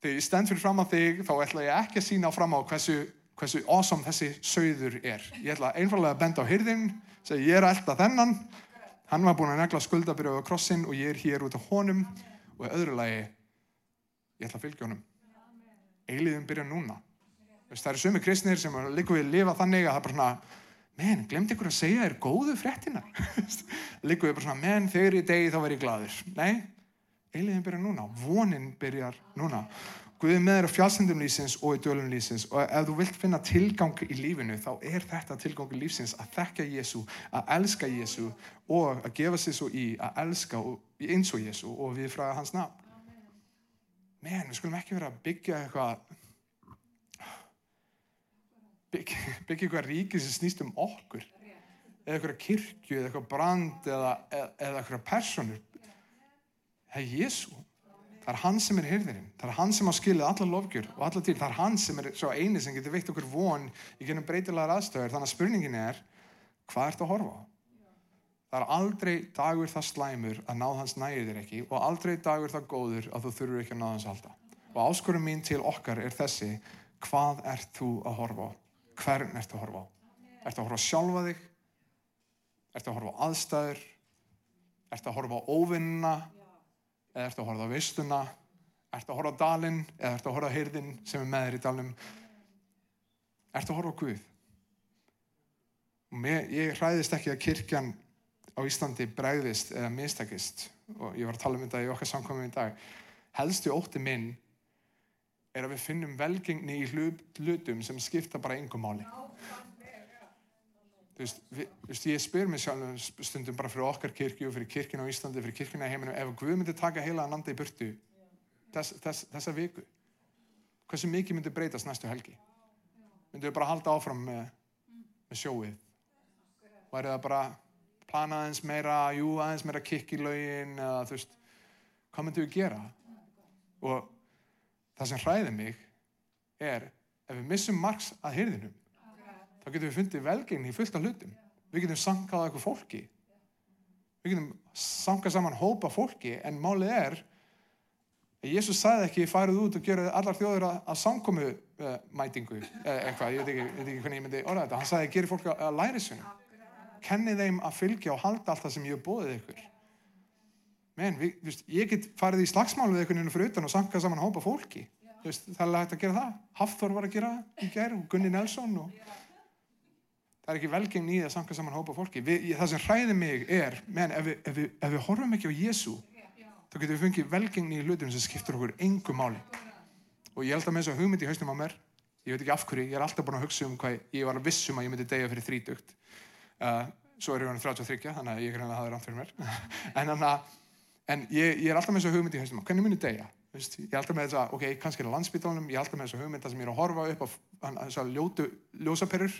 þegar ég stend fyrir fram á þig þá ætla ég ekki að sína fram á hversu, hversu awesome þessi sögður er ég ætla einfallega að benda á hyrðin segja ég er að elda þennan Hann var búin að negla skuldabrjöðu á krossin og ég er hér út á honum og öðru lagi, ég ætla að fylgja honum. Eiliðum byrja núna. Það eru sömu kristnir sem líka við lifa þannig að það er bara svona, menn, glemt ykkur að segja þér góðu fréttinar. líka við bara svona, menn, þegar í degi þá verð ég gladur. Nei, eiliðum byrja núna, vonin byrjar núna. Guð er með þér á fjálsendum lífsins og í dölum lífsins og ef þú vilt finna tilgang í lífinu þá er þetta tilgang í lífsins að þekka Jésu, að elska Jésu og að gefa sér svo í að elska eins og Jésu og við frá hans nafn. Men, við skulum ekki vera að byggja eitthvað byggja, byggja eitthvað ríkið sem snýst um okkur eða eitthvað kirkju eða eitthvað brand eða, eða eitthvað personur. Það er Jésu. Það er hann sem er hyrðirinn. Það er hann sem á skilið alla lofgjur og alla til. Það er hann sem er svo eini sem getur veikt okkur von í genum breytilegar aðstöður. Þannig að spurningin er, hvað ert að horfa á? Það er aldrei dagur það slæmur að náð hans nægir þér ekki og aldrei dagur það góður að þú þurfur ekki að náð hans halda. Og áskorum mín til okkar er þessi, hvað ert þú að horfa á? Hvern ert að horfa á? Ert að horfa sjálfa þig? Ert að horfa á aðstæður? Ert að horfa á óvinnina? Eða ertu að horfa á veistuna? Ertu að horfa á dalinn? Eða ertu að horfa á heyrðin sem er með þér í dalnum? Ertu að horfa á Guð? Mér, ég hræðist ekki að kirkjan á Íslandi bregðist eða mistakist. Og ég var að tala um þetta í okkar samkominu í dag. Helstu ótti minn er að við finnum velgengni í hlutum sem skipta bara yngum máli Þú veist, við, þú veist, ég spyr mér sjálf stundum bara fyrir okkar kirkju og fyrir kirkina á Íslandi, fyrir kirkina í heiminum, ef Guð myndi taka heila að landa í burtu þess, þess, þessa viku, hversu mikið myndi breytast næstu helgi? Myndi við bara halda áfram með, með sjóið væri það bara plana aðeins meira, jú aðeins meira kikk í laugin eða þú veist hvað myndum við gera og það sem hræði mig er ef við missum margs að hyrðinum þá getum við fundið velgengni í fullt af hlutum. Við getum sankað eitthvað fólki. Við getum sankað saman hópa fólki en málið er Jésús sagði ekki farið út og gera allar þjóður að, að samkomu uh, mætingu eða eitthvað, ég veit ekki, ekki hvernig ég myndi orða þetta. Hann sagði gera fólk að, að læri sinna kenni þeim að fylgja og halda allt það sem ég hef bóðið ykkur. Menn, við, viðst, ég get farið í slagsmál við einhvern veginn fyrir utan og sankað saman hópa fólki. Viðst, það er lægt að gera það. Hafþór var að gera það í gerð og Gunni Nelson og það er ekki velgengn í að sankað saman hópa fólki. Við, ég, það sem hræði mig er menn, ef við, ef við, ef við horfum ekki á Jésu þá getum við fengið velgengni í hlutum sem skiptur okkur engu máli. Og ég held að með þess að hugmynd í hausnum á mér ég veit ekki af hverju, ég er alltaf búin að hugsa um hvað ég var að vissum að ég myndi degja fyrir þrítugt. Uh, svo er ég hann 33 þannig að ég er hann að hafa ránt fyrir mér. En, hana, en ég, ég er alltaf með þess að hugmynd í hausnum hvernig myndi degja Vist, ég er alltaf með þess að, ok, kannski er það landsbytálunum ég er alltaf með þess að hugmynda sem ég er að horfa upp á þess að ljósaperur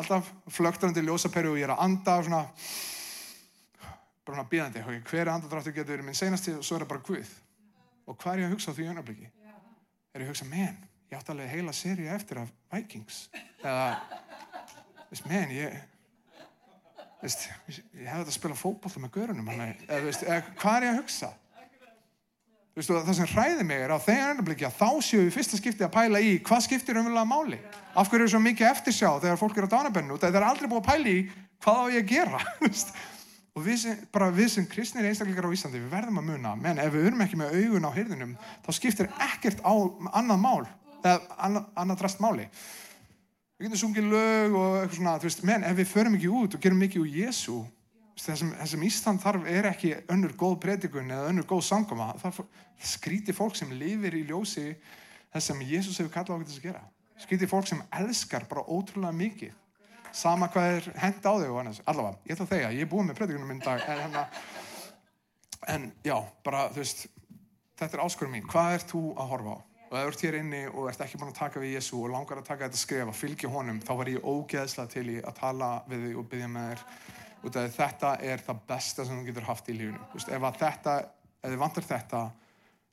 alltaf flögturandi ljósaperu og ég er að anda og svona bara svona bíðandi, okay, hver andadráttur getur verið minn senasti og svo er það bara Guð. Og hvað er ég að hugsa á því önabliki er ég að hugsa, men, ég átti alveg heila sériu eftir af Vikings. Eða, veist, men, ég veist, ég hef þetta að spila fókbólta með görunum eða, veist, eða, hvað er ég að hugsa Veistu, það sem hræði mig er á þegar önabliki að þá séu við fyrsta skipti að pæla í hvað skiptir umvölulega máli. Af hverju er svo mikið eftirsjá þegar fólk er á dánabennu það er aldrei búið að pæla í hvað á ég að gera og við sem, bara við sem kristnir einstakleikar á Íslandi, við verðum að muna menn ef við erum ekki með augun á hyrðinum þá skiptir ekkert á annað mál eða annað, annað drast máli. Við getum sungið lög og eitthvað svona, veist, menn ef við förum ekki út og gerum mikið úr Jésu þessum, þessum Ísland þarf er ekki önnur góð predikun eða önnur góð sangoma það skríti fólk sem lifir í ljósi þess sem Jésús hefur kallað okkur til að gera. Skríti fólk sem elskar bara ótrúlega mikið. Sama hvað er hend á annars allavega, ég ætla að þegja, ég er búin með predikunum minn dag en, hana, en já, bara þú veist þetta er áskurum mín, hvað ert þú að horfa á? Og ef þú ert hér inni og ert ekki búin að taka við Jésu og langar að taka þetta skref að fylgja honum þá var ég ógeðslega til í að tala við þig og byggja með þér og þetta er það besta sem þú getur haft í lífunu veist, ef þetta, ef þið vantar þetta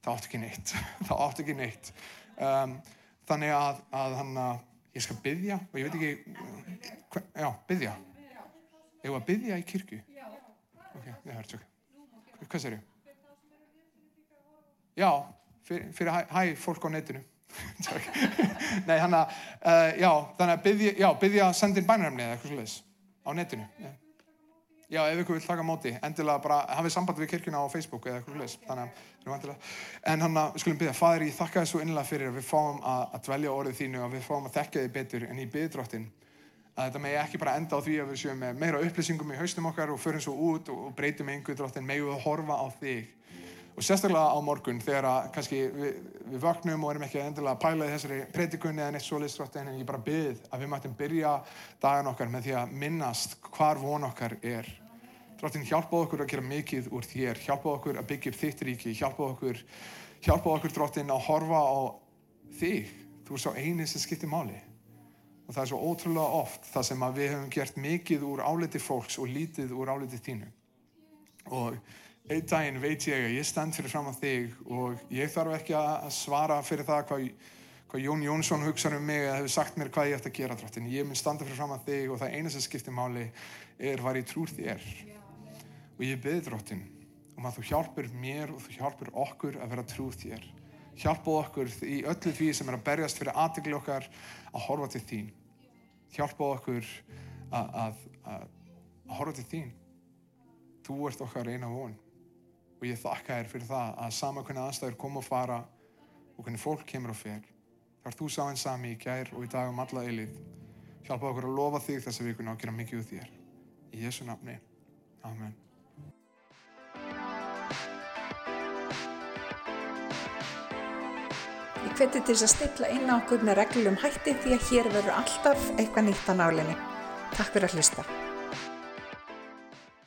þá áttu ekki neitt. Þá áttu ekki neitt. Um, þannig að, að hann að ég skal byggja og ég veit ekki hva, já, byggja ég var að byggja í kirkju? Ok, það hörst ok. Hvað sér ég? já, fyrir, fyrir hæ, hæ fólk á netinu. Nei, hann að uh, já, þannig að byggja, já, byggja sendin bænaröfni eða eitthvað slúðis á netinu. Já Já, ef ykkur vil taka móti, endilega bara hafið samband við kirkuna á Facebook eða eitthvað leys, þannig að við erum endilega. En hann að skulum byrja, Fadir, ég þakka þér svo innlega fyrir að við fáum að, að dvelja orðið þínu og að við fáum að þekka þið betur en í byggdráttin. Að þetta megi ekki bara enda á því að við séum meira upplýsingum í haustum okkar og förum svo út og, breytum einhver dráttin, megi við horfa á þig. Og sérstaklega á morgun þegar að kannski við, við vaknum og erum ekki endilega að pæla í þessari predikunni eða neitt svoleiðsdráttin en ég bara byrð að við mættum byrja dagan okkar með því að minnast hvar von okkar er. Dráttin hjálpaðu okkur að gera mikið úr þér, hjálpaðu okkur að byggja upp þitt ríki, hjálpaðu okkur, hjálpaðu okkur dráttin að horfa á þig. Þú er svo eini sem skiptir máli. Og það er svo ótrúlega oft það sem að við hefum gert mikið úr áliti fólks og lítið úr áliti þínu. Og einn daginn veit ég að ég stend fyrir fram á þig og ég þarf ekki að svara fyrir það hvað, hvað Jón Jónsson hugsaður um mig eða hefur sagt mér hvað ég ætti að gera dráttin. Ég mun standa fyrir fram á þig og það eina sem skiptir máli er var ég trúr þér? Og ég beði drottin um að þú hjálpur mér og þú hjálpur okkur að vera trúð þér. Hjálpa okkur í öllu því sem er að berjast fyrir aðtegli okkar að horfa til þín. Hjálpa okkur að, að, að, að horfa til þín. Þú ert okkar eina von og ég þakka þér fyrir það að sama hvernig aðstæður koma og fara og hvernig fólk kemur og fer. Þar þú sá einn sami í gær og í dag um alla eilið hjálpa okkur að lofa þig þess að við kunna að gera mikið úr þér. Í Jésu nafni. Amen. Ég hveti til þess að stilla inn á okkur með reglum hætti því að hér verður alltaf eitthvað nýtt á nálinni. Takk fyrir að hlusta.